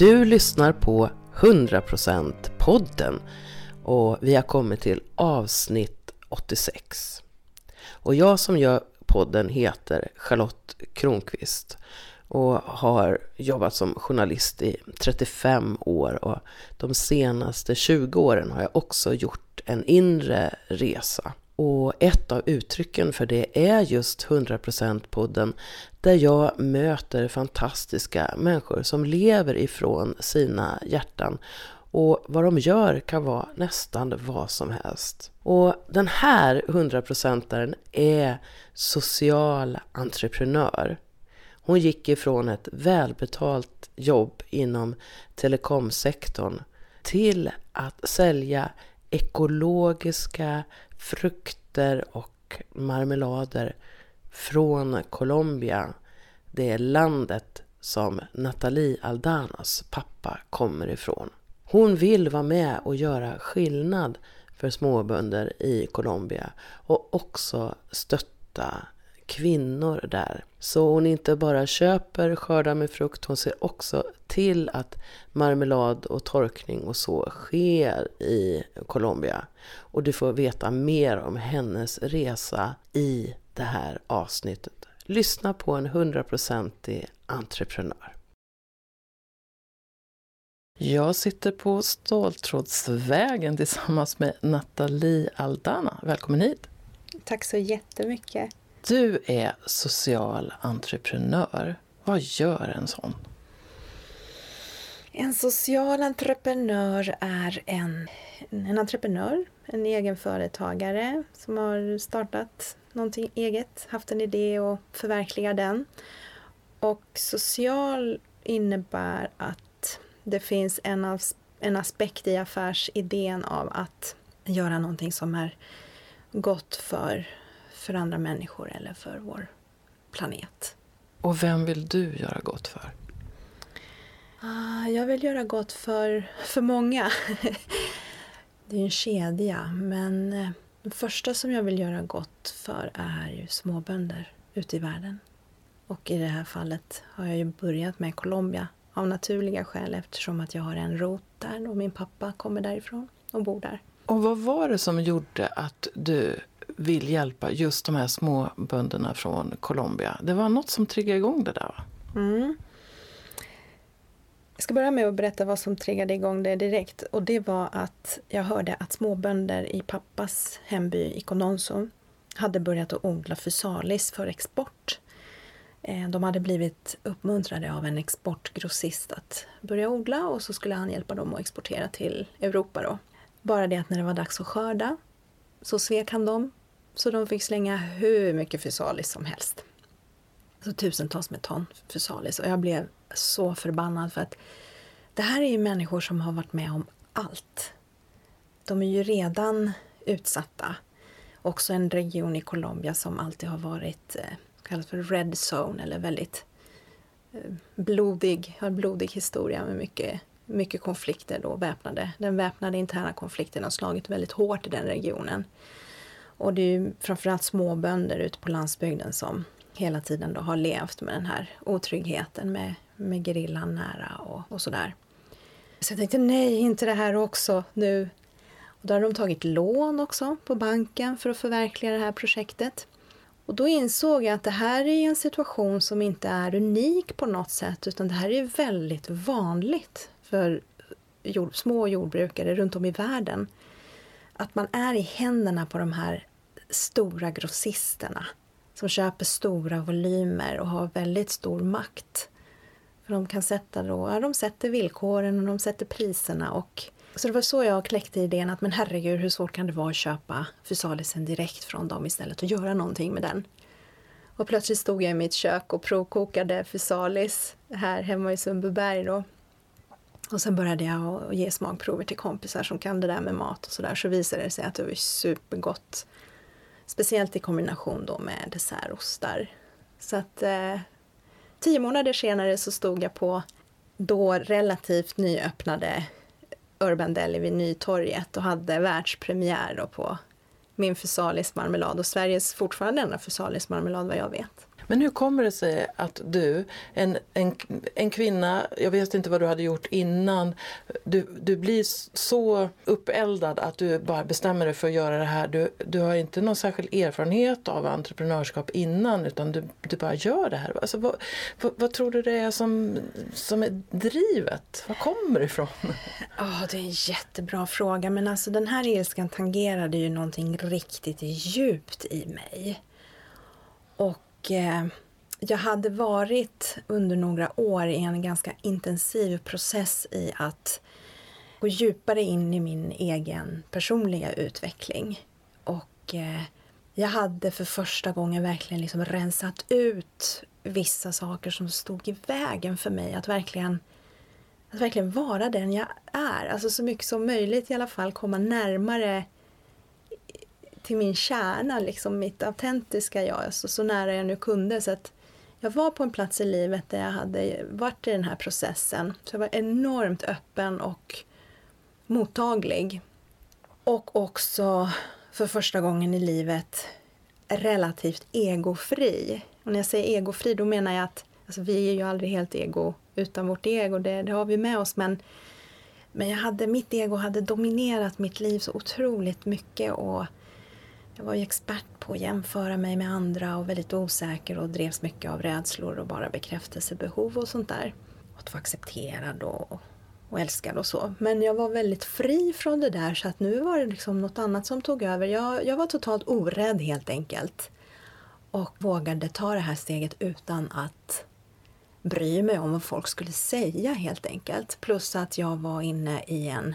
Du lyssnar på 100% podden och vi har kommit till avsnitt 86. Och jag som gör podden heter Charlotte Kronqvist och har jobbat som journalist i 35 år och de senaste 20 åren har jag också gjort en inre resa. Och ett av uttrycken för det är just 100% podden där jag möter fantastiska människor som lever ifrån sina hjärtan och vad de gör kan vara nästan vad som helst. Och den här 100%aren är social entreprenör. Hon gick ifrån ett välbetalt jobb inom telekomsektorn till att sälja ekologiska frukter och marmelader från Colombia. Det är landet som Nathalie Aldanas pappa kommer ifrån. Hon vill vara med och göra skillnad för småbönder i Colombia och också stötta kvinnor där. Så hon inte bara köper skördar med frukt, hon ser också till att marmelad och torkning och så sker i Colombia. Och du får veta mer om hennes resa i det här avsnittet. Lyssna på en hundraprocentig entreprenör. Jag sitter på Ståltrådsvägen tillsammans med Nathalie Aldana. Välkommen hit! Tack så jättemycket! Du är social entreprenör. Vad gör en sån? En social entreprenör är en, en entreprenör, en egenföretagare som har startat någonting eget, haft en idé och förverkligar den. Och social innebär att det finns en, av, en aspekt i affärsidén av att göra någonting som är gott för för andra människor eller för vår planet. Och vem vill du göra gott för? Ah, jag vill göra gott för, för många. Det är en kedja, men eh, det första som jag vill göra gott för är ju småbönder ute i världen. Och i det här fallet har jag ju börjat med Colombia av naturliga skäl eftersom att jag har en rot där och min pappa kommer därifrån och bor där. Och vad var det som gjorde att du vill hjälpa just de här små bönderna från Colombia. Det var något som triggade igång det där va? Mm. Jag ska börja med att berätta vad som triggade igång det direkt. Och det var att jag hörde att småbönder i pappas hemby i Cononso hade börjat att odla fysalis för export. Eh, de hade blivit uppmuntrade av en exportgrossist att börja odla och så skulle han hjälpa dem att exportera till Europa. Då. Bara det att när det var dags att skörda så svek han dem så de fick slänga hur mycket fysalis som helst. Så tusentals med ton fysalis. Och jag blev så förbannad för att det här är ju människor som har varit med om allt. De är ju redan utsatta. Också en region i Colombia som alltid har varit eh, kallas för red zone eller väldigt eh, blodig, har blodig historia med mycket, mycket konflikter då, väpnade. Den väpnade interna konflikten har slagit väldigt hårt i den regionen. Och det är ju framförallt småbönder ute på landsbygden som hela tiden då har levt med den här otryggheten med, med gerillan nära och, och sådär. Så jag tänkte nej, inte det här också nu. Och då har de tagit lån också på banken för att förverkliga det här projektet. Och då insåg jag att det här är en situation som inte är unik på något sätt utan det här är väldigt vanligt för jord, små jordbrukare runt om i världen. Att man är i händerna på de här stora grossisterna som köper stora volymer och har väldigt stor makt. För de kan sätta då, ja, de sätter villkoren och de sätter priserna och så det var så jag kläckte idén att men herregud hur svårt kan det vara att köpa fysalisen direkt från dem istället och göra någonting med den. Och plötsligt stod jag i mitt kök och provkokade fysalis här hemma i Sundbyberg då. Och sen började jag ge smakprover till kompisar som kan det där med mat och sådär så visade det sig att det var supergott. Speciellt i kombination då med dessertostar. Så att eh, tio månader senare så stod jag på då relativt nyöppnade Urban Deli vid Nytorget och hade världspremiär då på min Fysalis marmelad och Sveriges fortfarande enda Fysalis marmelad vad jag vet. Men hur kommer det sig att du, en, en, en kvinna, jag vet inte vad du hade gjort innan, du, du blir så uppeldad att du bara bestämmer dig för att göra det här. Du, du har inte någon särskild erfarenhet av entreprenörskap innan utan du, du bara gör det här. Alltså, vad, vad, vad tror du det är som, som är drivet? Var kommer det ifrån? Oh, det är en jättebra fråga men alltså den här ilskan tangerade ju någonting riktigt djupt i mig. Och eh, jag hade varit under några år i en ganska intensiv process i att gå djupare in i min egen personliga utveckling. Och eh, jag hade för första gången verkligen liksom rensat ut vissa saker som stod i vägen för mig att verkligen att verkligen vara den jag är. Alltså så mycket som möjligt i alla fall komma närmare till min kärna, liksom mitt autentiska jag, alltså så nära jag nu kunde. Så att jag var på en plats i livet där jag hade varit i den här processen. Så jag var enormt öppen och mottaglig. Och också för första gången i livet relativt egofri. Och när jag säger egofri då menar jag att alltså, vi är ju aldrig helt ego utan vårt ego, det, det har vi med oss. Men, men jag hade, mitt ego hade dominerat mitt liv så otroligt mycket och jag var ju expert på att jämföra mig med andra och väldigt osäker och drevs mycket av rädslor och bara bekräftelsebehov och sånt där. Att vara accepterad och, och älskad och så. Men jag var väldigt fri från det där så att nu var det liksom något annat som tog över. Jag, jag var totalt orädd helt enkelt. Och vågade ta det här steget utan att bry mig om vad folk skulle säga helt enkelt. Plus att jag var inne i en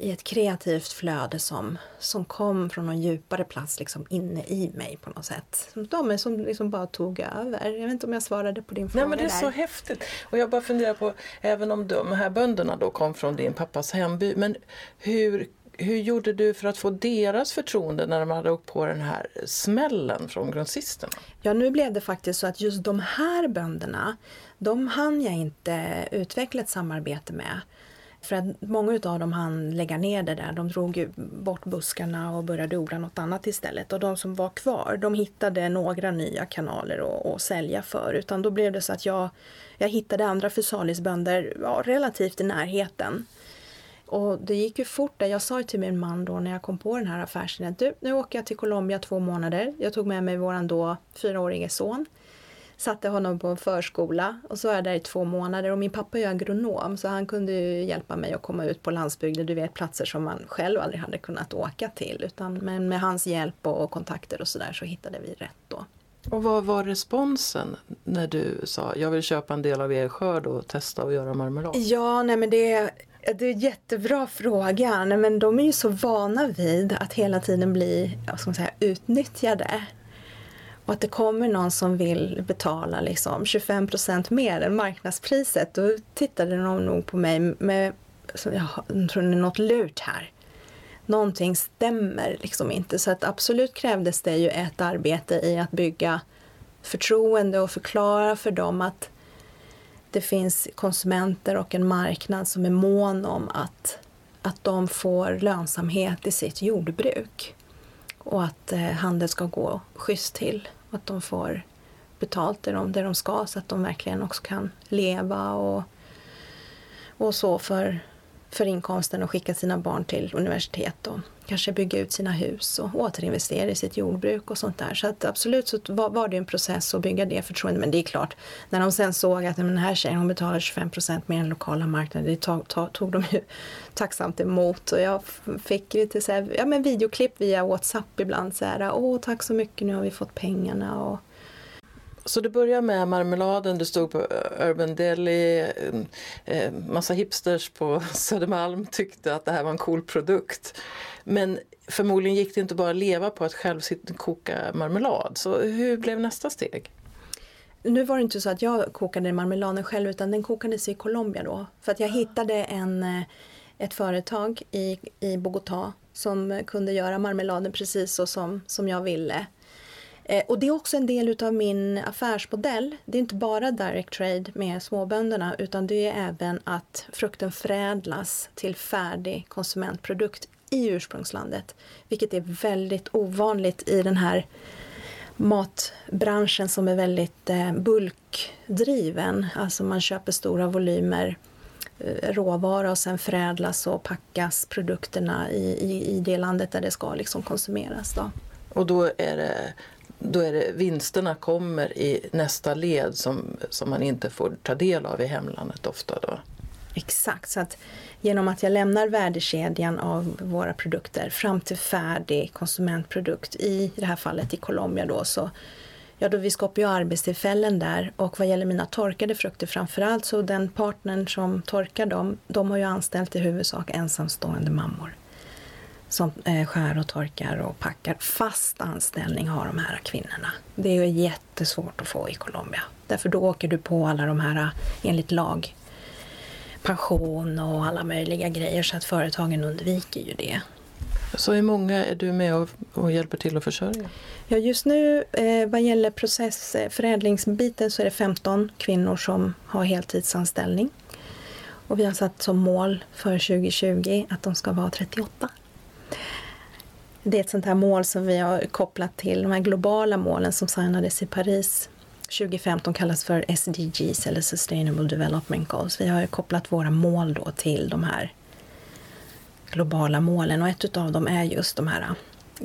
i ett kreativt flöde som, som kom från någon djupare plats liksom inne i mig på något sätt. De som liksom bara tog över. Jag vet inte om jag svarade på din fråga Nej men det är där. så häftigt. Och jag bara funderar på, även om de här bönderna då kom från din pappas hemby, men hur hur gjorde du för att få deras förtroende när de hade åkt på den här smällen från grossisterna? Ja, nu blev det faktiskt så att just de här bönderna, de hann jag inte utveckla ett samarbete med. För att många utav dem hann lägga ner det där. De drog ju bort buskarna och började odla något annat istället. Och de som var kvar, de hittade några nya kanaler att sälja för. Utan då blev det så att jag, jag hittade andra fysalisbönder ja, relativt i närheten. Och det gick ju fort där. Jag sa till min man då när jag kom på den här affärsidén du, nu åker jag till Colombia två månader. Jag tog med mig våran då fyraårige son. Satte honom på en förskola och så är jag där i två månader och min pappa är agronom så han kunde hjälpa mig att komma ut på landsbygden, du vet platser som man själv aldrig hade kunnat åka till. Utan men med hans hjälp och kontakter och sådär så hittade vi rätt då. Och vad var responsen när du sa jag vill köpa en del av er skörd och testa att göra marmelad? Ja, nej men det det är en jättebra fråga. Men de är ju så vana vid att hela tiden bli säga, utnyttjade. Och att det kommer någon som vill betala liksom 25% mer än marknadspriset. Då tittade de nog på mig med, som jag tror det är något lurt här. Någonting stämmer liksom inte. Så att absolut krävdes det ju ett arbete i att bygga förtroende och förklara för dem att det finns konsumenter och en marknad som är mån om att, att de får lönsamhet i sitt jordbruk. Och att eh, handeln ska gå schysst till. Att de får betalt det de, det de ska så att de verkligen också kan leva och, och så för, för inkomsten och skicka sina barn till universitet och kanske bygga ut sina hus och återinvestera i sitt jordbruk och sånt där. Så att absolut så var, var det en process att bygga det förtroendet. Men det är klart, när de sen såg att den här tjejen hon betalar 25 procent mer än lokala marknaden, det tog, tog, tog de ju tacksamt emot. Och jag fick lite så här, ja, men videoklipp via WhatsApp ibland. Så här, Åh, tack så mycket, nu har vi fått pengarna. Och, så det börjar med marmeladen, du stod på eh, Urban Deli, eh, eh, massa hipsters på Södermalm tyckte att det här var en cool produkt. Men förmodligen gick det inte bara att leva på att själv koka marmelad. Så hur blev nästa steg? Nu var det inte så att jag kokade marmeladen själv utan den kokades i Colombia då. För att jag hittade en, ett företag i, i Bogotá som kunde göra marmeladen precis så som, som jag ville. Eh, och det är också en del utav min affärsmodell. Det är inte bara direct trade med småbönderna utan det är även att frukten förädlas till färdig konsumentprodukt i ursprungslandet. Vilket är väldigt ovanligt i den här matbranschen som är väldigt eh, bulkdriven. Alltså man köper stora volymer eh, råvara och sen förädlas och packas produkterna i, i, i det landet där det ska liksom konsumeras. Då. Och då är det då är det vinsterna kommer i nästa led som, som man inte får ta del av i hemlandet ofta. Då. Exakt, så att genom att jag lämnar värdekedjan av våra produkter fram till färdig konsumentprodukt, i det här fallet i Colombia då, så ja, då vi skapar ju arbetstillfällen där och vad gäller mina torkade frukter framförallt så den partnern som torkar dem, de har ju anställt i huvudsak ensamstående mammor som eh, skär och torkar och packar. Fast anställning har de här kvinnorna. Det är ju jättesvårt att få i Colombia. Därför då åker du på alla de här enligt lag pension och alla möjliga grejer så att företagen undviker ju det. Så hur många är du med och, och hjälper till att försörja? Ja, just nu eh, vad gäller processförädlingsbiten så är det 15 kvinnor som har heltidsanställning. Och vi har satt som mål för 2020 att de ska vara 38. Det är ett sånt här mål som vi har kopplat till de här globala målen som signades i Paris 2015 kallas för SDGs eller Sustainable Development Goals. Vi har kopplat våra mål då till de här globala målen och ett av dem är just de här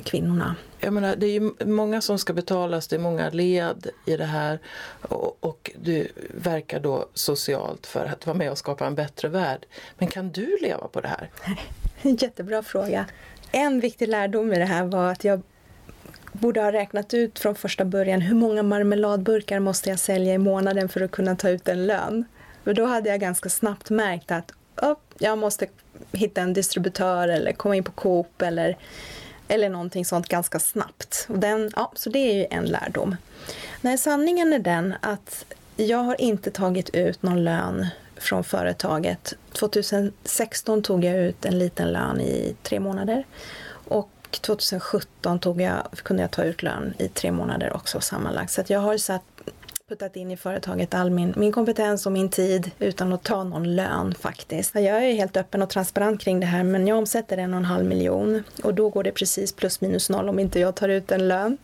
kvinnorna. Jag menar, det är ju många som ska betalas, det är många led i det här och, och, du verkar då socialt för att vara med och skapa en bättre värld. Men kan du leva på det här? Jättebra fråga. En viktig lärdom i det här var att jag borde ha räknat ut från första början hur många marmeladburkar måste jag sälja i månaden för att kunna ta ut en lön. För då hade jag ganska snabbt märkt att upp, jag måste hitta en distributör eller komma in på Coop eller, eller någonting sånt ganska snabbt. Och den, ja, så det är ju en lärdom. Nej, sanningen är den att jag har inte tagit ut någon lön från företaget. 2016 tog jag ut en liten lön i tre månader. Och 2017 tog jag, kunde jag ta ut lön i tre månader också sammanlagt. Så jag har satt, puttat in i företaget all min, min kompetens och min tid utan att ta någon lön faktiskt. Jag är helt öppen och transparent kring det här men jag omsätter en och en halv miljon och då går det precis plus minus noll om inte jag tar ut en lön.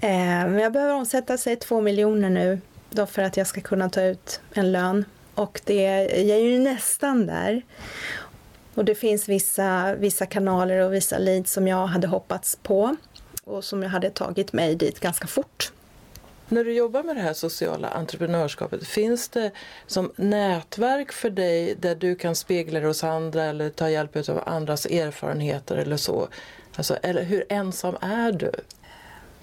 Eh, men jag behöver omsätta sig två miljoner nu då för att jag ska kunna ta ut en lön och det, jag är ju nästan där. Och det finns vissa, vissa kanaler och vissa leads som jag hade hoppats på och som jag hade tagit mig dit ganska fort. När du jobbar med det här sociala entreprenörskapet, finns det som nätverk för dig där du kan spegla dig hos andra eller ta hjälp av andras erfarenheter eller så? Alltså, eller hur ensam är du?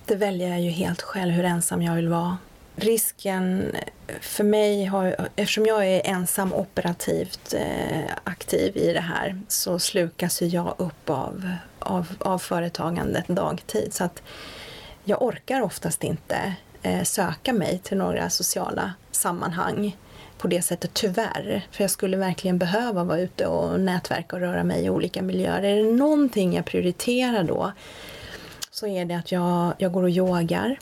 Det väljer jag ju helt själv hur ensam jag vill vara risken för mig, har, eftersom jag är ensam operativt eh, aktiv i det här, så slukas jag upp av, av, av företagandet dagtid. Så att jag orkar oftast inte eh, söka mig till några sociala sammanhang på det sättet, tyvärr. För jag skulle verkligen behöva vara ute och nätverka och röra mig i olika miljöer. Är det någonting jag prioriterar då så är det att jag, jag går och yogar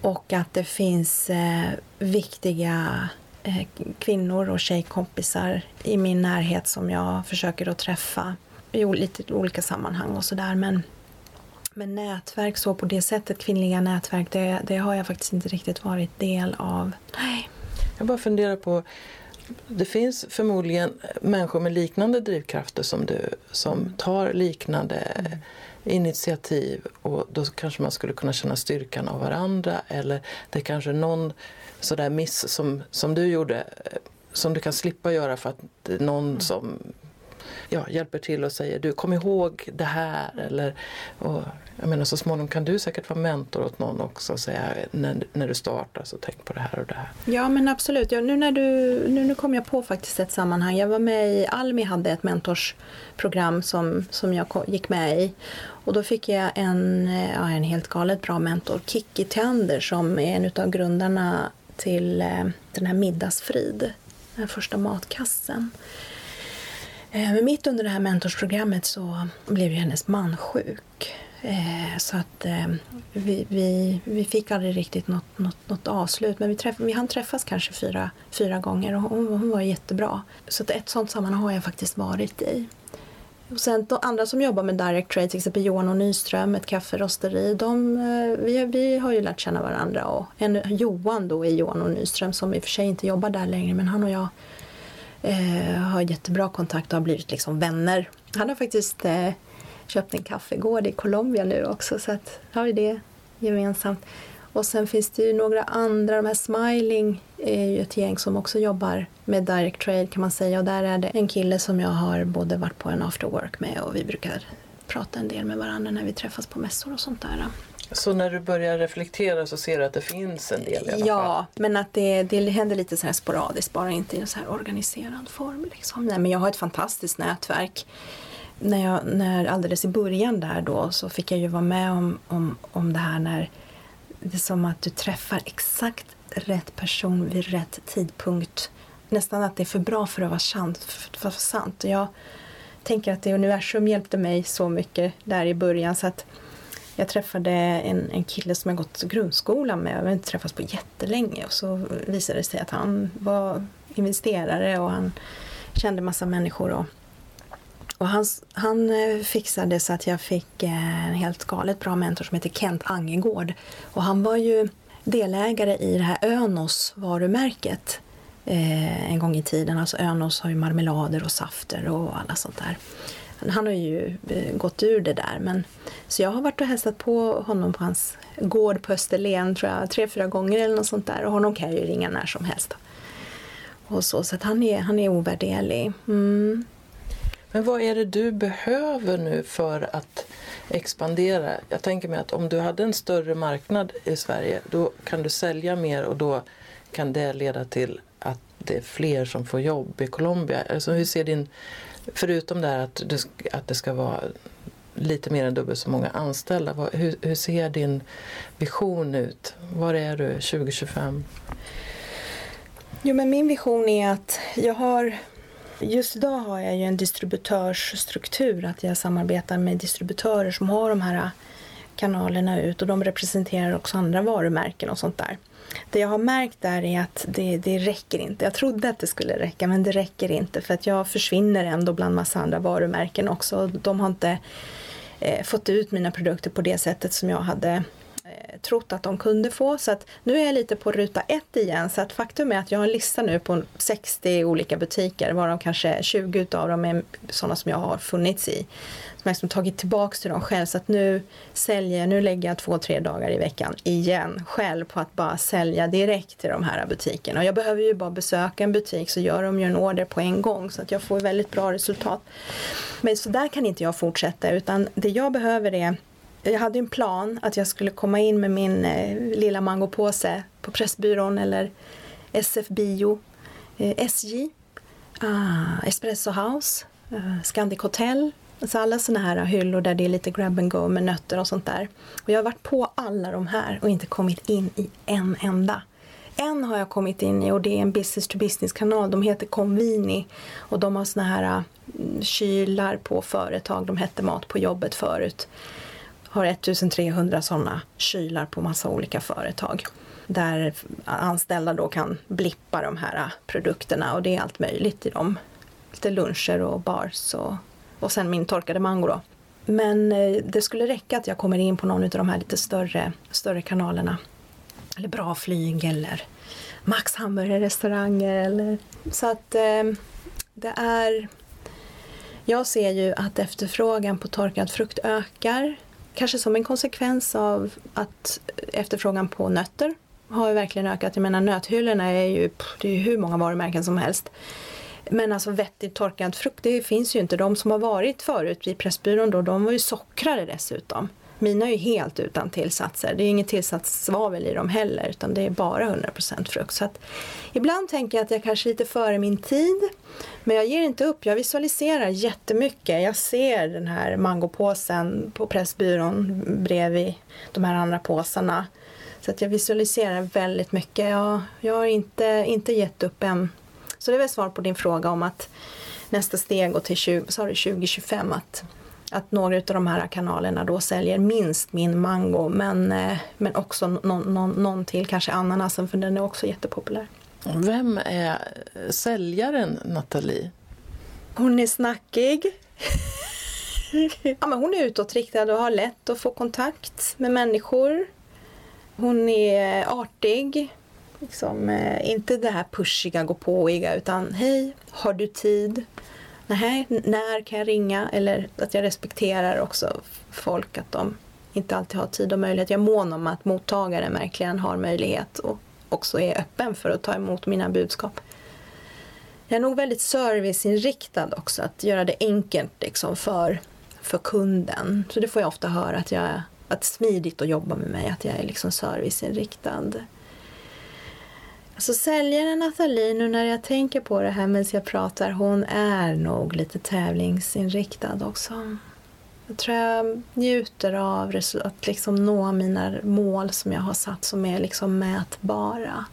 och att det finns eh, viktiga eh, kvinnor och tjejkompisar i min närhet som jag försöker att träffa i lite olika sammanhang och sådär. Men, men nätverk så på det sättet, kvinnliga nätverk, det, det har jag faktiskt inte riktigt varit del av. Nej. Jag bara funderar på det finns förmodligen människor med liknande drivkrafter som du som tar liknande mm initiativ och då kanske man skulle kunna känna styrkan av varandra eller det är kanske någon sådär miss som, som du gjorde eh, som du kan slippa göra för att någon mm. som ja, hjälper till och säger du kom ihåg det här eller och, jag menar så småningom kan du säkert vara mentor åt någon också och säga när, när du startar så tänk på det här och det här. Ja men absolut, ja, nu när du, nu, nu kom jag på faktiskt ett sammanhang. Jag var med i, Almi hade ett mentorsprogram som, som jag gick med i och då fick jag en, ja, en helt galet bra mentor, Kikki Theander som är en av grundarna till eh, den här Middagsfrid, den här första matkassen. Eh, men mitt under det här mentorsprogrammet så blev ju hennes man sjuk. Eh, så att eh, vi, vi, vi fick aldrig riktigt något, något, något avslut. Men vi, träff, vi hann träffas kanske fyra, fyra gånger och hon, hon var jättebra. Så att ett sånt sammanhang har jag faktiskt varit i. Och sen de andra som jobbar med direct trade, till exempel Johan och Nyström, ett kafferosteri, de, vi, vi har ju lärt känna varandra. Och en, Johan då är Johan och Nyström som i och för sig inte jobbar där längre, men han och jag eh, har jättebra kontakt och har blivit liksom vänner. Han har faktiskt eh, köpt en kaffegård i Colombia nu också, så att har vi det gemensamt. Och sen finns det ju några andra, de här Smiling är ju ett gäng som också jobbar med direct trade kan man säga och där är det en kille som jag har både varit på en after work med och vi brukar prata en del med varandra när vi träffas på mässor och sånt där. Så när du börjar reflektera så ser du att det finns en del i alla Ja, fall? men att det, det händer lite så här sporadiskt, bara inte i en så här organiserad form. Liksom. Nej, men jag har ett fantastiskt nätverk. När jag, när alldeles i början där då så fick jag ju vara med om, om, om det här när det är som att du träffar exakt rätt person vid rätt tidpunkt. Nästan att det är för bra för att vara sant. För vara sant. Jag tänker att det universum hjälpte mig så mycket där i början så att jag träffade en, en kille som jag gått grundskolan med. Vi har inte träffats på jättelänge och så visade det sig att han var investerare och han kände massa människor. Och, och han, han fixade så att jag fick eh, en helt galet bra mentor som heter Kent Angegård. Och han var ju delägare i det här Önos varumärket eh, en gång i tiden. Alltså Önos har ju marmelader och safter och alla sånt där. Han har ju eh, gått ur det där. Men, så jag har varit och hälsat på honom på hans gård på Österlen tror jag, tre, fyra gånger eller något sånt där. Och honom kan jag ju ringa när som helst. Och så så att han, är, han är ovärderlig. Mm. Men vad är det du behöver nu för att expandera? Jag tänker mig att om du hade en större marknad i Sverige då kan du sälja mer och då kan det leda till att det är fler som får jobb i Colombia. Alltså hur ser din, förutom det här att, du, att det ska vara lite mer än dubbelt så många anställda. Vad, hur, hur, ser din vision ut? Var är du 2025? Jo men min vision är att jag har Just idag har jag ju en distributörsstruktur, att jag samarbetar med distributörer som har de här kanalerna ut och de representerar också andra varumärken och sånt där. Det jag har märkt där är att det, det räcker inte. Jag trodde att det skulle räcka men det räcker inte för att jag försvinner ändå bland massa andra varumärken också. De har inte eh, fått ut mina produkter på det sättet som jag hade Eh, trott att de kunde få. Så att nu är jag lite på ruta ett igen. Så att faktum är att jag har en lista nu på 60 olika butiker varav kanske 20 av dem är sådana som jag har funnits i. Som jag liksom tagit tillbaks till dem själv. Så att nu säljer nu lägger jag två, tre dagar i veckan igen själv på att bara sälja direkt till de här butikerna. Och jag behöver ju bara besöka en butik så gör de ju en order på en gång så att jag får väldigt bra resultat. Men så där kan inte jag fortsätta utan det jag behöver är jag hade en plan att jag skulle komma in med min eh, lilla mangopåse på Pressbyrån eller SF Bio, eh, SJ, ah, Espresso House, eh, Scandic Hotel. Alltså alla sådana här hyllor där det är lite grab and go med nötter och sånt där. Och jag har varit på alla de här och inte kommit in i en enda. En har jag kommit in i och det är en business to business kanal. De heter Convini och de har såna här äh, kylar på företag. De hette Mat på jobbet förut har 1300 sådana kylar på massa olika företag. Där anställda då kan blippa de här äh, produkterna och det är allt möjligt i dem. Lite luncher och bars och, och sen min torkade mango då. Men eh, det skulle räcka att jag kommer in på någon av de här lite större, större kanalerna. Eller Bra flyg eller Max hamburgerrestauranger eller så att eh, det är jag ser ju att efterfrågan på torkad frukt ökar kanske som en konsekvens av att efterfrågan på nötter har verkligen ökat. Jag menar nöthyllorna är ju, det är ju hur många varumärken som helst. Men alltså vettigt torkad frukt, det finns ju inte. De som har varit förut vid Pressbyrån då, de var ju sockrade dessutom. Mina är ju helt utan tillsatser. Det är inget tillsatssvavel i dem heller utan det är bara 100% frukt. Så att ibland tänker jag att jag kanske är lite före min tid. Men jag ger inte upp. Jag visualiserar jättemycket. Jag ser den här mangopåsen på Pressbyrån bredvid de här andra påsarna. Så att jag visualiserar väldigt mycket. Jag, jag har inte, inte gett upp än. Så det är väl svar på din fråga om att nästa steg går till 20, sa du 2025 att att några av de här kanalerna då säljer minst min mango men, eh, men också någon, någon, någon till, kanske ananasen för den är också jättepopulär. Vem är säljaren Nathalie? Hon är snackig. ja, men hon är utåtriktad och har lätt att få kontakt med människor. Hon är artig. Liksom, eh, inte det här pushiga, gå påiga utan hej, har du tid? Nej, när kan jag ringa? Eller att jag respekterar också folk, att de inte alltid har tid och möjlighet. Jag är mån om att mottagaren verkligen har möjlighet och också är öppen för att ta emot mina budskap. Jag är nog väldigt serviceinriktad också, att göra det enkelt liksom för, för kunden. Så det får jag ofta höra, att, jag, att det är smidigt att jobba med mig, att jag är liksom serviceinriktad. Alltså säljaren Nathalie, nu när jag tänker på det här medan jag pratar, hon är nog lite tävlingsinriktad också. Jag tror jag njuter av att liksom nå mina mål som jag har satt som är liksom mätbara.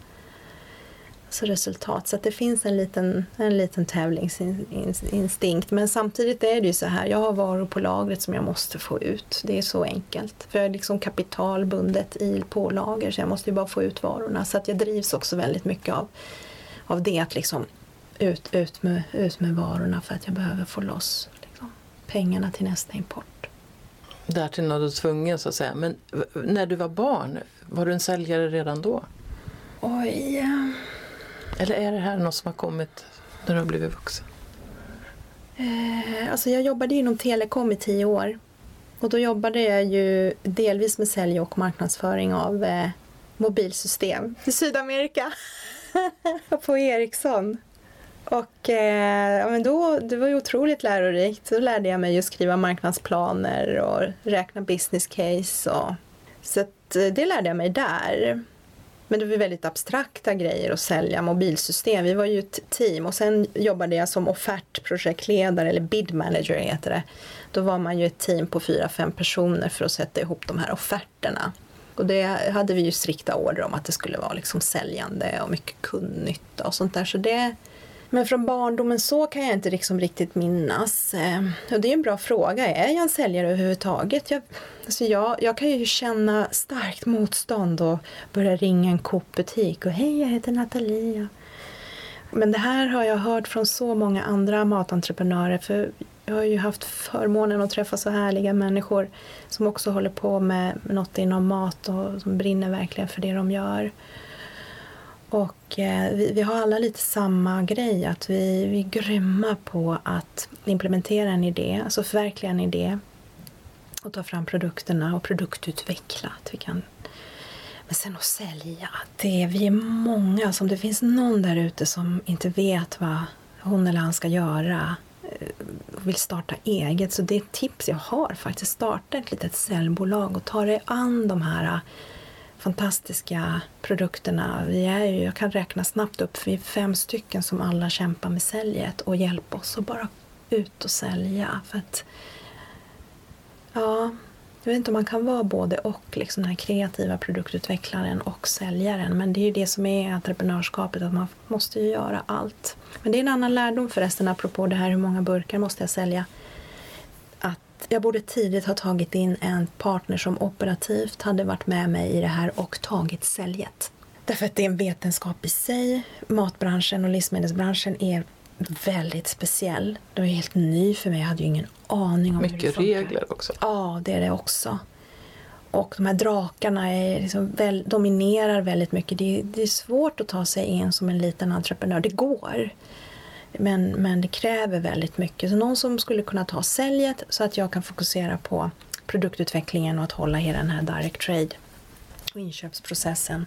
Resultat. Så att det finns en liten, en liten tävlingsinstinkt. Men samtidigt är det ju så här, jag har varor på lagret som jag måste få ut. Det är så enkelt. För jag är liksom kapitalbundet i på lager så jag måste ju bara få ut varorna. Så att jag drivs också väldigt mycket av, av det att liksom ut, ut, med, ut med varorna för att jag behöver få loss pengarna till nästa import. Därtill när du tvungen så att säga. Men när du var barn, var du en säljare redan då? Oj. Eller är det här något som har kommit när du har blivit vuxen? Eh, alltså jag jobbade inom telekom i tio år. Och då jobbade jag ju delvis med sälj och marknadsföring av eh, mobilsystem i Sydamerika. på Ericsson. Och eh, ja, men då, det var ju otroligt lärorikt. Då lärde jag mig att skriva marknadsplaner och räkna business case. Och, så att, eh, det lärde jag mig där. Men det var väldigt abstrakta grejer att sälja mobilsystem. Vi var ju ett team och sen jobbade jag som offertprojektledare eller bid manager heter det. Då var man ju ett team på fyra, fem personer för att sätta ihop de här offerterna. Och det hade vi ju strikta order om att det skulle vara liksom säljande och mycket kundnytta och sånt där. Så det, men från barndomen så kan jag inte liksom riktigt minnas. Eh, och det är en bra fråga. Är jag en säljare överhuvudtaget? Jag, alltså jag, jag kan ju känna starkt motstånd och börja ringa en Coop-butik och hej, jag heter Natalia. Men det här har jag hört från så många andra matentreprenörer. För jag har ju haft förmånen att träffa så härliga människor som också håller på med något inom mat och som brinner verkligen för det de gör. Och eh, vi, vi, har alla lite samma grej, att vi, vi är grymma på att implementera en idé, alltså förverkliga en idé och ta fram produkterna och produktutveckla. Att vi kan men sen att sälja, det, vi är många. Alltså som det finns någon där ute som inte vet vad hon eller han ska göra eh, och vill starta eget. Så det är ett tips jag har faktiskt. Starta ett litet säljbolag och ta dig an de här fantastiska produkterna. Vi är ju, jag kan räkna snabbt upp, vi är fem stycken som alla kämpar med säljet och hjälper oss att bara ut och sälja. För att, ja, jag vet inte om man kan vara både och, liksom den här kreativa produktutvecklaren och säljaren. Men det är ju det som är entreprenörskapet, att man måste ju göra allt. Men det är en annan lärdom förresten, apropå det här hur många burkar måste jag sälja jag borde tidigt ha tagit in en partner som operativt hade varit med mig i det här och tagit säljet. Därför att det är en vetenskap i sig. Matbranschen och livsmedelsbranschen är väldigt speciell. Det var helt ny för mig. Jag hade ju ingen aning om Mycket hur det funkar. regler också. Ja, det är det också. Och de här drakarna är liksom väl, dominerar väldigt mycket. Det är, det är svårt att ta sig in som en liten entreprenör. Det går. Men, men det kräver väldigt mycket. Så någon som skulle kunna ta säljet så att jag kan fokusera på produktutvecklingen och att hålla hela den här direct trade och inköpsprocessen.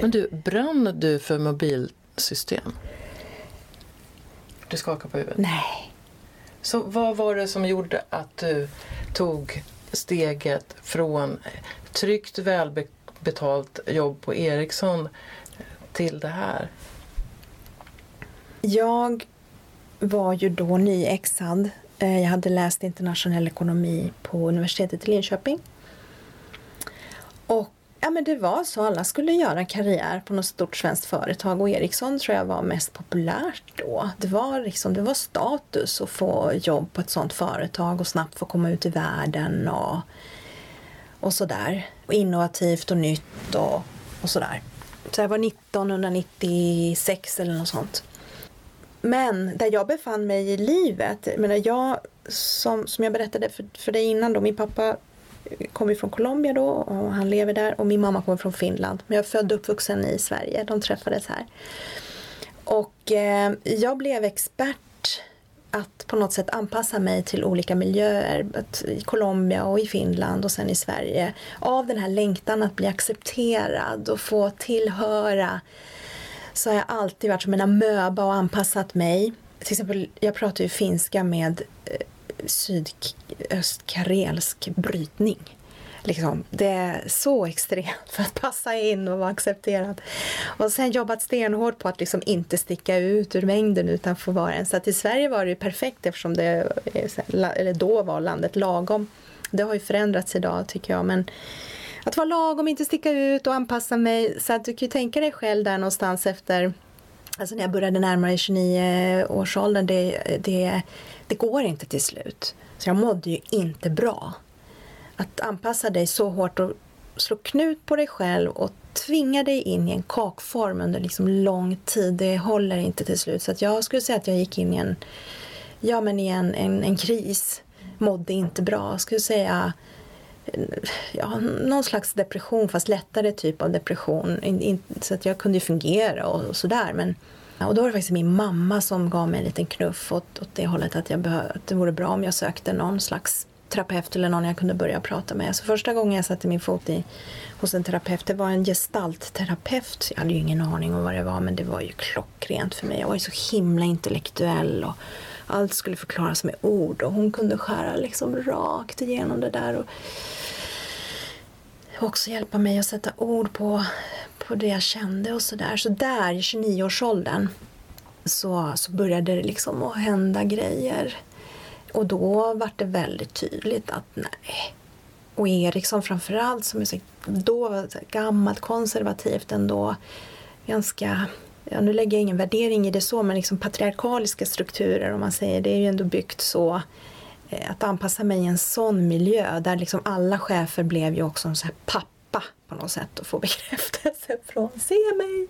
Men du, brann du för mobilsystem? Du skakar på huvudet? Nej. Så vad var det som gjorde att du tog steget från tryggt välbetalt jobb på Ericsson till det här? Jag var ju då nyexad. Eh, jag hade läst internationell ekonomi på universitetet i Linköping. Och ja, men det var så, alla skulle göra karriär på något stort svenskt företag och Ericsson tror jag var mest populärt då. Det var, liksom, det var status att få jobb på ett sådant företag och snabbt få komma ut i världen och, och sådär. Och innovativt och nytt och, och sådär. Så jag var 1996 eller något sånt. Men där jag befann mig i livet, jag menar jag som, som jag berättade för, för dig innan då, min pappa kommer från Colombia då och han lever där och min mamma kommer från Finland. Men jag är född och uppvuxen i Sverige, de träffades här. Och eh, jag blev expert att på något sätt anpassa mig till olika miljöer. I Colombia och i Finland och sen i Sverige. Av den här längtan att bli accepterad och få tillhöra så har jag alltid varit som en amöba och anpassat mig. Till exempel, jag pratar ju finska med eh, sydöstkarelsk brytning. Liksom, det är så extremt för att passa in och vara accepterad. Och sen jobbat stenhårt på att liksom inte sticka ut ur mängden utan få vara en. Så att i Sverige var det ju perfekt eftersom det eh, eller då var landet lagom. Det har ju förändrats idag tycker jag men att vara lagom, inte sticka ut och anpassa mig. Så att du kan ju tänka dig själv där någonstans efter Alltså när jag började närma mig 29 årsåldern, det, det, det går inte till slut. Så jag mådde ju inte bra. Att anpassa dig så hårt och slå knut på dig själv och tvinga dig in i en kakform under liksom lång tid, det håller inte till slut. Så att jag skulle säga att jag gick in i en, ja, men i en, en, en kris, mådde inte bra. Jag skulle säga ja, någon slags depression, fast lättare typ av depression. In, in, så att jag kunde ju fungera och, och sådär. Men, och då var det faktiskt min mamma som gav mig en liten knuff åt, åt det hållet att, jag behö, att det vore bra om jag sökte någon slags terapeut eller någon jag kunde börja prata med. Så första gången jag satte min fot i, hos en terapeut, det var en gestaltterapeut. Jag hade ju ingen aning om vad det var men det var ju klockrent för mig. Jag var ju så himla intellektuell och allt skulle förklaras med ord och hon kunde skära liksom rakt igenom det där. Och också hjälpa mig att sätta ord på, på det jag kände och sådär. Så där i 29-årsåldern så, så började det liksom att hända grejer. Och då var det väldigt tydligt att nej. Och Eriksson framförallt som är så, då var gammalt konservativt ändå. Ganska, ja, nu lägger jag ingen värdering i det så, men liksom patriarkaliska strukturer om man säger. Det är ju ändå byggt så eh, att anpassa mig i en sån miljö där liksom alla chefer blev ju också en så här pappa på något sätt och få bekräftelse från se mig.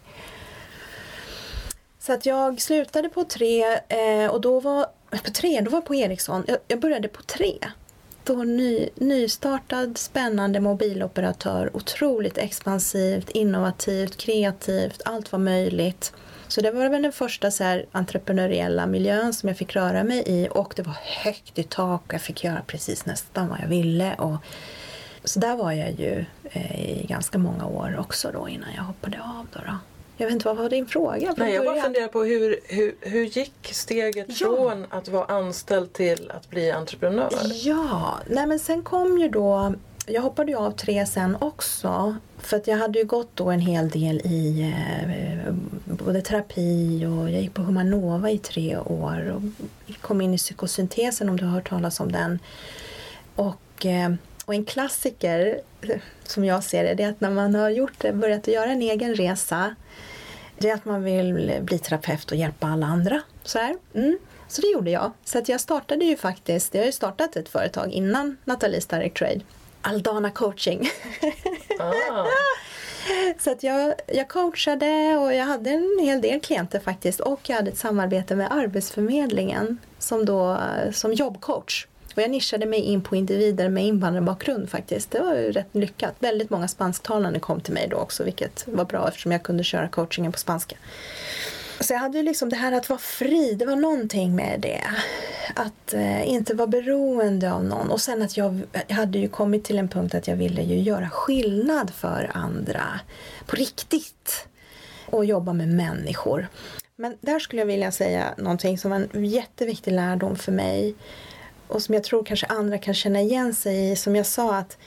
Så att jag slutade på tre eh, och då var på tre, då var jag på Ericsson. Jag, jag började på tre. Då ny, nystartad, spännande mobiloperatör. Otroligt expansivt, innovativt, kreativt. Allt var möjligt. Så det var väl den första så här, entreprenöriella miljön som jag fick röra mig i och det var högt i tak och jag fick göra precis nästan vad jag ville. Och, så där var jag ju eh, i ganska många år också då innan jag hoppade av. Då, då. Jag vet inte, vad var din fråga? Nej, jag bara funderar på hur, hur, hur gick steget ja. från att vara anställd till att bli entreprenör? Ja, nej men sen kom ju då jag hoppade ju av tre sen också. För att jag hade ju gått då en hel del i eh, både terapi och jag gick på Humanova i tre år. Och kom in i psykosyntesen om du har hört talas om den. Och, eh, och en klassiker som jag ser det, det är att när man har gjort, börjat göra en egen resa det är att man vill bli terapeut och hjälpa alla andra. Så, här. Mm. så det gjorde jag. Så att jag startade ju faktiskt, jag har ju startat ett företag innan Nathalies Direct Trade. Aldana coaching. Ah. Så att jag, jag coachade och jag hade en hel del klienter faktiskt och jag hade ett samarbete med Arbetsförmedlingen som, då, som jobbcoach. Och jag nischade mig in på individer med invandrarbakgrund faktiskt. Det var ju rätt lyckat. Väldigt många spansktalande kom till mig då också vilket var bra eftersom jag kunde köra coachingen på spanska. Så jag hade ju liksom det här att vara fri, det var någonting med det. Att eh, inte vara beroende av någon. Och sen att jag, jag hade ju kommit till en punkt att jag ville ju göra skillnad för andra. På riktigt. Och jobba med människor. Men där skulle jag vilja säga någonting som var en jätteviktig lärdom för mig och som jag tror kanske andra kan känna igen sig i. Som jag sa att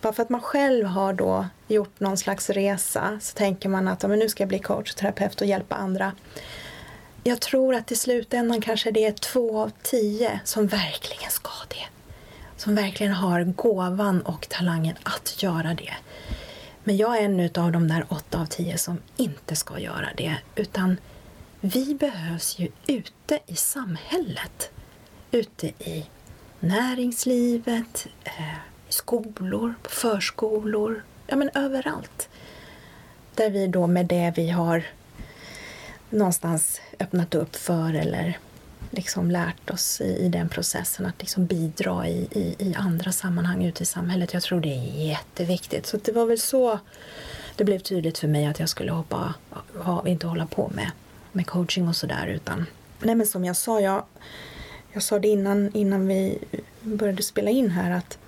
bara för att man själv har då gjort någon slags resa så tänker man att men nu ska jag bli coach och terapeut och hjälpa andra. Jag tror att i slutändan kanske det är två av tio som verkligen ska det. Som verkligen har gåvan och talangen att göra det. Men jag är en av de där åtta av tio som inte ska göra det. Utan vi behövs ju ute i samhället. Ute i näringslivet, eh, skolor, förskolor, ja men överallt. Där vi då med det vi har någonstans öppnat upp för eller liksom lärt oss i, i den processen att liksom bidra i, i, i, andra sammanhang ute i samhället. Jag tror det är jätteviktigt. Så det var väl så det blev tydligt för mig att jag skulle hoppa, ha, inte hålla på med, med coaching och sådär utan Nej men som jag sa, jag, jag sa det innan, innan vi började spela in här att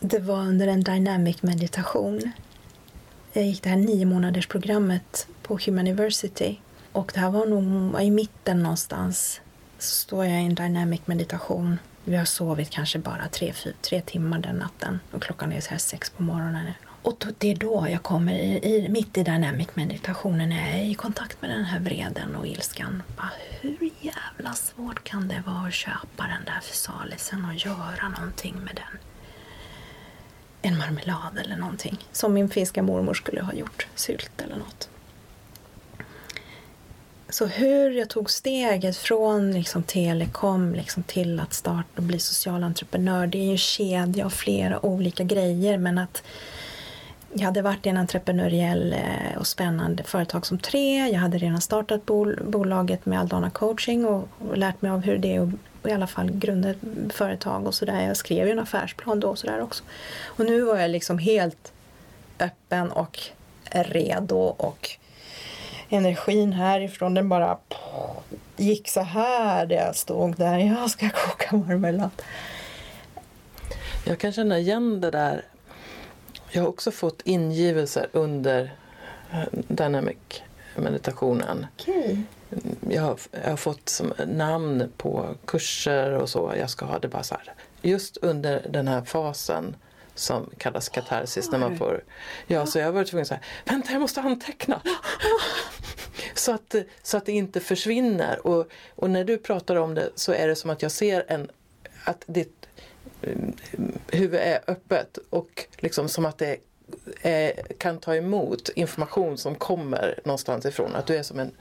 det var under en dynamic meditation. Jag gick det här nio månaders programmet på Humaniversity och det här var nog i mitten någonstans. Så står jag i en dynamic meditation. Vi har sovit kanske bara tre, fyra, tre timmar den natten och klockan är så här sex på morgonen. Och det är då jag kommer, i, i, mitt i dynamic meditationen, när jag är i kontakt med den här vreden och ilskan. Bara, hur jävla svårt kan det vara att köpa den där fysalisen och göra någonting med den? En marmelad eller någonting. Som min finska mormor skulle ha gjort, sylt eller något. Så hur jag tog steget från liksom telekom liksom till att starta och bli social entreprenör, det är ju en kedja av flera olika grejer men att jag hade varit i en entreprenöriell eh, och spännande företag som tre. Jag hade redan startat bol bolaget med Aldana coaching och, och, lärt mig av hur det är att i alla fall grunda ett företag och sådär. Jag skrev ju en affärsplan då och sådär också. Och nu var jag liksom helt öppen och redo och energin härifrån den bara gick så här där jag stod där. Jag ska koka marmelad. Jag kan känna igen det där jag har också fått ingivelser under eh, Dynamic meditationen. Okay. Jag, har, jag har fått namn på kurser och så. Jag ska ha det bara så här. Just under den här fasen som kallas katarsis. När man får, ja, så jag har varit tvungen att säga, vänta jag måste anteckna. så, att, så att det inte försvinner. Och, och när du pratar om det så är det som att jag ser en, att ditt huvud är öppet och liksom som att det är, kan ta emot information som kommer någonstans ifrån. Att du är som en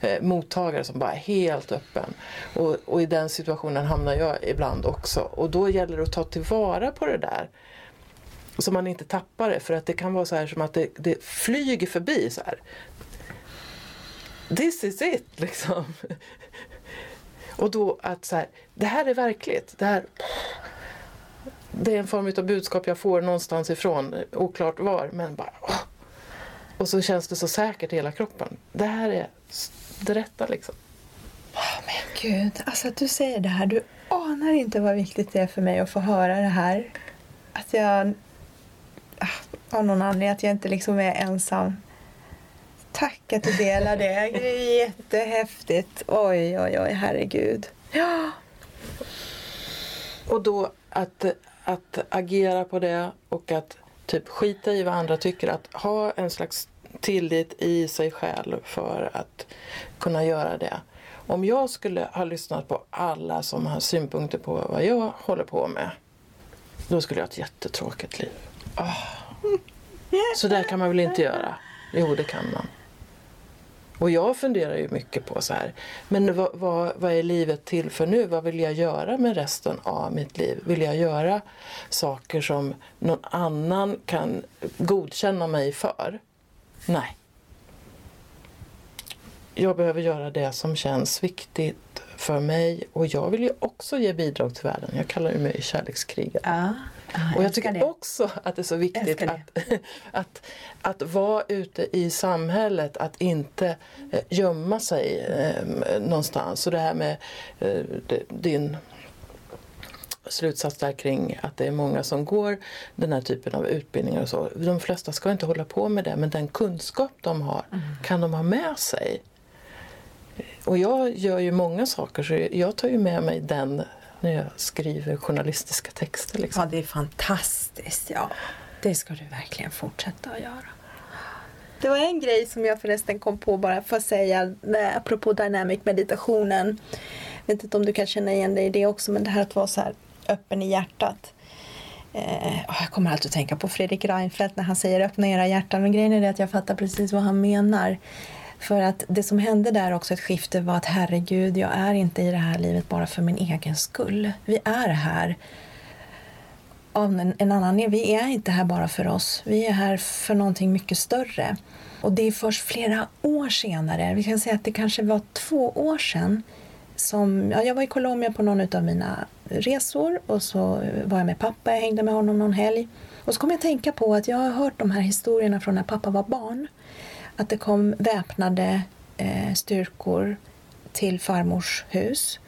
eh, mottagare som bara är helt öppen. Och, och, i den situationen hamnar jag ibland också. Och då gäller det att ta tillvara på det där. Så man inte tappar det. För att det kan vara så här som att det, det flyger förbi så här. This is it liksom. Och då att så här, det här är verkligt. Det här, det är en form av budskap jag får någonstans ifrån, oklart var, men bara åh. Och så känns det så säkert i hela kroppen. Det här är det rätta liksom. Oh, men gud, alltså att du säger det här, du anar inte vad viktigt det är för mig att få höra det här. Att jag ah, av någon anledning att jag inte liksom är ensam. Tack att du delar det. Det är jättehäftigt. Oj, oj, oj, herregud. Ja. Och då att att agera på det och att typ skita i vad andra tycker. Att ha en slags tillit i sig själv för att kunna göra det. Om jag skulle ha lyssnat på alla som har synpunkter på vad jag håller på med. Då skulle jag ha ett jättetråkigt liv. Oh. Så där kan man väl inte göra? Jo, det kan man. Och jag funderar ju mycket på så här, men vad, vad, vad, är livet till för nu? Vad vill jag göra med resten av mitt liv? Vill jag göra saker som någon annan kan godkänna mig för? Nej. Jag behöver göra det som känns viktigt för mig och jag vill ju också ge bidrag till världen. Jag kallar ju mig kärlekskrigare. Ja, och jag tycker det. också att det är så viktigt att, att, att vara ute i samhället, att inte eh, gömma sig eh, någonstans. Så det här med eh, din slutsats där kring att det är många som går den här typen av utbildningar och så. De flesta ska inte hålla på med det men den kunskap de har mm. kan de ha med sig. Och jag gör ju många saker så jag tar ju med mig den när jag skriver journalistiska texter. Liksom. Ja, det är fantastiskt. Ja, det ska du verkligen fortsätta att göra. Det var en grej som jag förresten kom på bara för att säga, apropå dynamic meditationen. Jag vet inte om du kan känna igen dig i det också, men det här att vara så här öppen i hjärtat. Eh, jag kommer alltid att tänka på Fredrik Reinfeldt när han säger öppna era hjärtan. men grejen är det att jag fattar precis vad han menar. För att det som hände där också, ett skifte, var att herregud, jag är inte i det här livet bara för min egen skull. Vi är här av en, en annan Vi är inte här bara för oss. Vi är här för någonting mycket större. Och det är först flera år senare, vi kan säga att det kanske var två år sedan, som, ja, jag var i Colombia på någon av mina resor och så var jag med pappa, jag hängde med honom någon helg. Och så kom jag att tänka på att jag har hört de här historierna från när pappa var barn. Att det kom väpnade eh, styrkor till farmors hus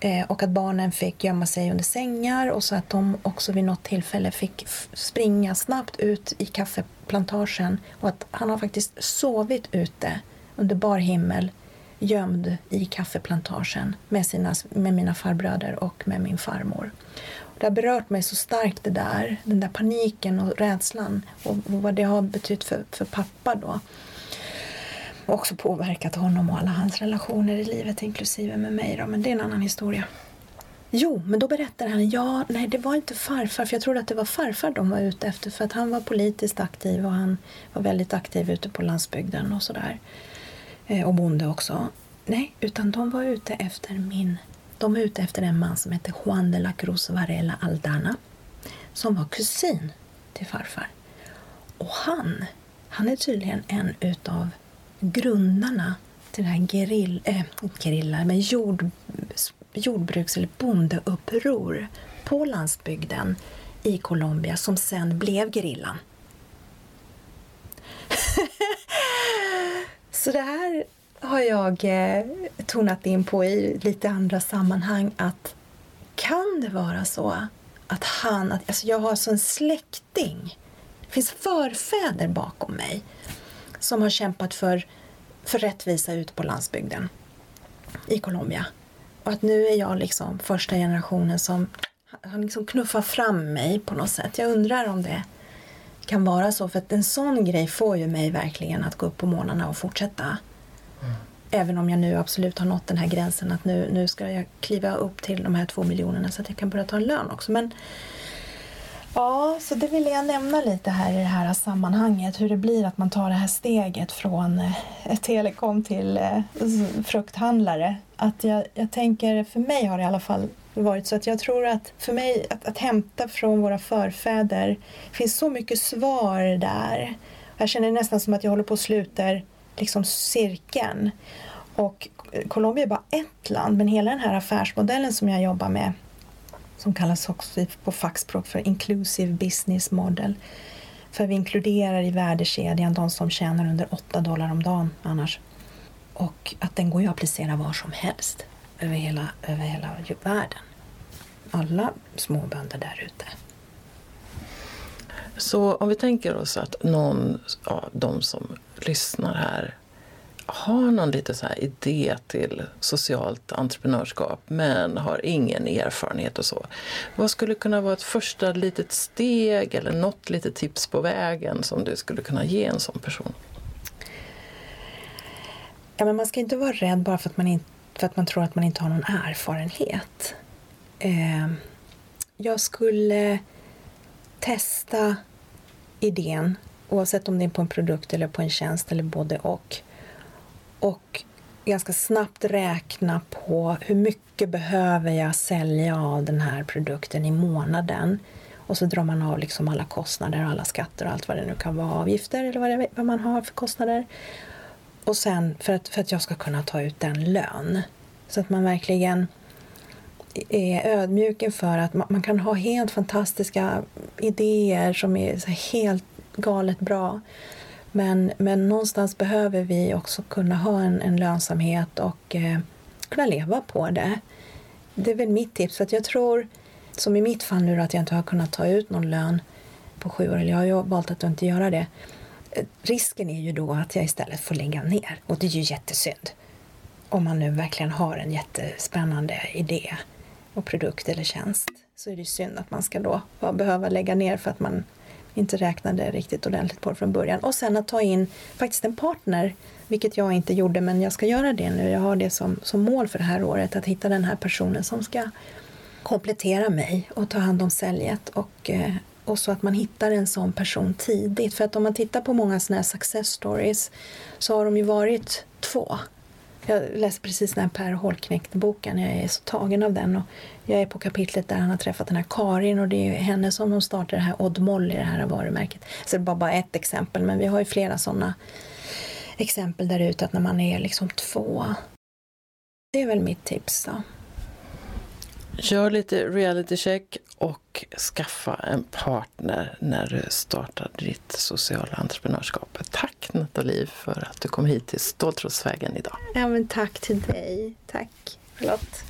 eh, och att barnen fick gömma sig under sängar och så att de också vid något tillfälle fick springa snabbt ut i kaffeplantagen och att han har faktiskt sovit ute under bar himmel gömd i kaffeplantagen med, sina, med mina farbröder och med min farmor. Det har berört mig så starkt det där, den där paniken och rädslan och, vad det har betytt för, för pappa då. Och också påverkat honom och alla hans relationer i livet inklusive med mig då, men det är en annan historia. Jo, men då berättar han, ja, nej det var inte farfar, för jag trodde att det var farfar de var ute efter för att han var politiskt aktiv och han var väldigt aktiv ute på landsbygden och sådär. Eh, och bonde också. Nej, utan de var ute efter min... De var ute efter en man som hette Juan de la Cruz Varela Aldana som var kusin till farfar. Och han, han är tydligen en utav grundarna till det här gerill, eh, äh, gerilla, men jord, jordbruks eller bondeuppror på landsbygden i Colombia som sen blev gerillan. Så det här har jag eh, tonat in på i lite andra sammanhang att kan det vara så att han, att, alltså jag har så släkting, det finns förfäder bakom mig som har kämpat för, för rättvisa ute på landsbygden i Colombia. Och att nu är jag liksom första generationen som har liksom knuffat fram mig på något sätt. Jag undrar om det kan vara så, för att en sån grej får ju mig verkligen att gå upp på morgnarna och fortsätta. Mm. Även om jag nu absolut har nått den här gränsen att nu, nu ska jag kliva upp till de här två miljonerna så att jag kan börja ta en lön också. Men Ja, så det vill jag nämna lite här i det här sammanhanget. Hur det blir att man tar det här steget från eh, telekom till eh, frukthandlare. Att jag, jag tänker, för mig har det i alla fall varit så att jag tror att för mig att, att hämta från våra förfäder finns så mycket svar där. Jag känner nästan som att jag håller på att sluta liksom cirkeln. Och eh, Colombia är bara ett land, men hela den här affärsmodellen som jag jobbar med som kallas också på fackspråk för Inclusive Business Model. För vi inkluderar i värdekedjan de som tjänar under 8 dollar om dagen annars. Och att den går ju att applicera var som helst över hela, över hela världen. Alla småbönder där ute. Så om vi tänker oss att någon av de som lyssnar här har någon liten så här idé till socialt entreprenörskap men har ingen erfarenhet och så. Vad skulle kunna vara ett första litet steg eller något litet tips på vägen som du skulle kunna ge en sån person? Ja, men man ska inte vara rädd bara för att man, inte, för att man tror att man inte har någon erfarenhet. Eh, jag skulle testa idén oavsett om det är på en produkt eller på en tjänst eller både och och ganska snabbt räkna på hur mycket behöver jag sälja av den här produkten i månaden. Och så drar man av liksom alla kostnader, alla skatter och allt vad det nu kan vara, avgifter eller vad, det, vad man har för kostnader. Och sen för att, för att jag ska kunna ta ut den lön. Så att man verkligen är ödmjuk inför att man, man kan ha helt fantastiska idéer som är helt galet bra. Men, men någonstans behöver vi också kunna ha en, en lönsamhet och eh, kunna leva på det. Det är väl mitt tips. För att jag tror, som i mitt fall nu att jag inte har kunnat ta ut någon lön på sju år, eller jag har ju valt att inte göra det. Eh, risken är ju då att jag istället får lägga ner och det är ju jättesynd. Om man nu verkligen har en jättespännande idé och produkt eller tjänst så är det synd att man ska då behöva lägga ner för att man inte räknade riktigt ordentligt på det från början. Och sen att ta in faktiskt en partner, vilket jag inte gjorde men jag ska göra det nu. Jag har det som, som mål för det här året, att hitta den här personen som ska komplettera mig och ta hand om säljet och, eh, och så att man hittar en sån person tidigt. För att om man tittar på många sådana här success stories så har de ju varit två jag läste precis den här Per Holknekt-boken. Jag är så tagen av den. Och jag är på kapitlet där han har träffat den här Karin och det är ju henne som de startar det här Odd Molly, det här varumärket. Så det var bara ett exempel, men vi har ju flera sådana exempel där ute att när man är liksom två. Det är väl mitt tips då. Gör lite reality check och skaffa en partner när du startar ditt sociala entreprenörskap. Tack Nathalie för att du kom hit till Ståltrådsvägen idag. Ja, men tack till dig. Tack Charlotte.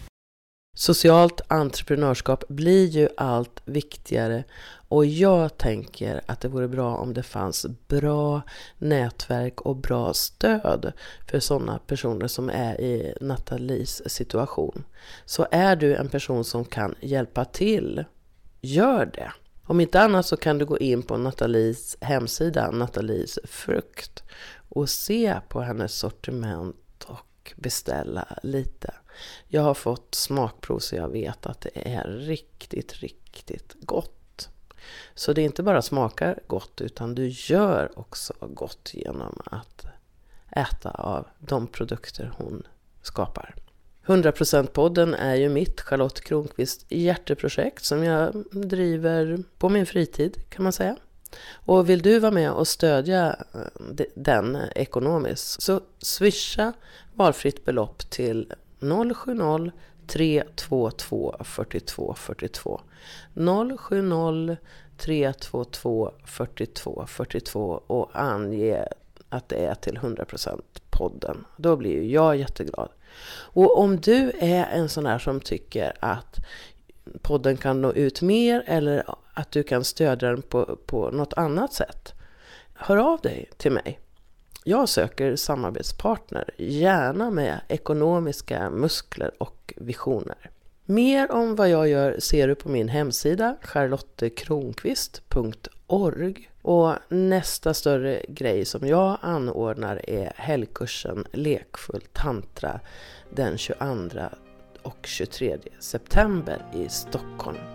Socialt entreprenörskap blir ju allt viktigare och jag tänker att det vore bra om det fanns bra nätverk och bra stöd för sådana personer som är i Nathalies situation. Så är du en person som kan hjälpa till, gör det. Om inte annat så kan du gå in på Nathalies hemsida, Nathalies frukt, och se på hennes sortiment och beställa lite. Jag har fått smakprov så jag vet att det är riktigt, riktigt gott. Så det inte bara smakar gott utan du gör också gott genom att äta av de produkter hon skapar. 100%-podden är ju mitt, Charlotte Kronqvist, hjärteprojekt som jag driver på min fritid kan man säga. Och vill du vara med och stödja eh, den ekonomiskt så swisha valfritt belopp till 070 322 42 42 070 322 42 42 och ange att det är till 100% podden. Då blir ju jag jätteglad. Och om du är en sån här som tycker att podden kan nå ut mer eller att du kan stödja den på, på något annat sätt. Hör av dig till mig. Jag söker samarbetspartner, gärna med ekonomiska muskler och visioner. Mer om vad jag gör ser du på min hemsida charlottekronqvist.org och nästa större grej som jag anordnar är helgkursen Lekfull tantra den 22 och 23 september i Stockholm.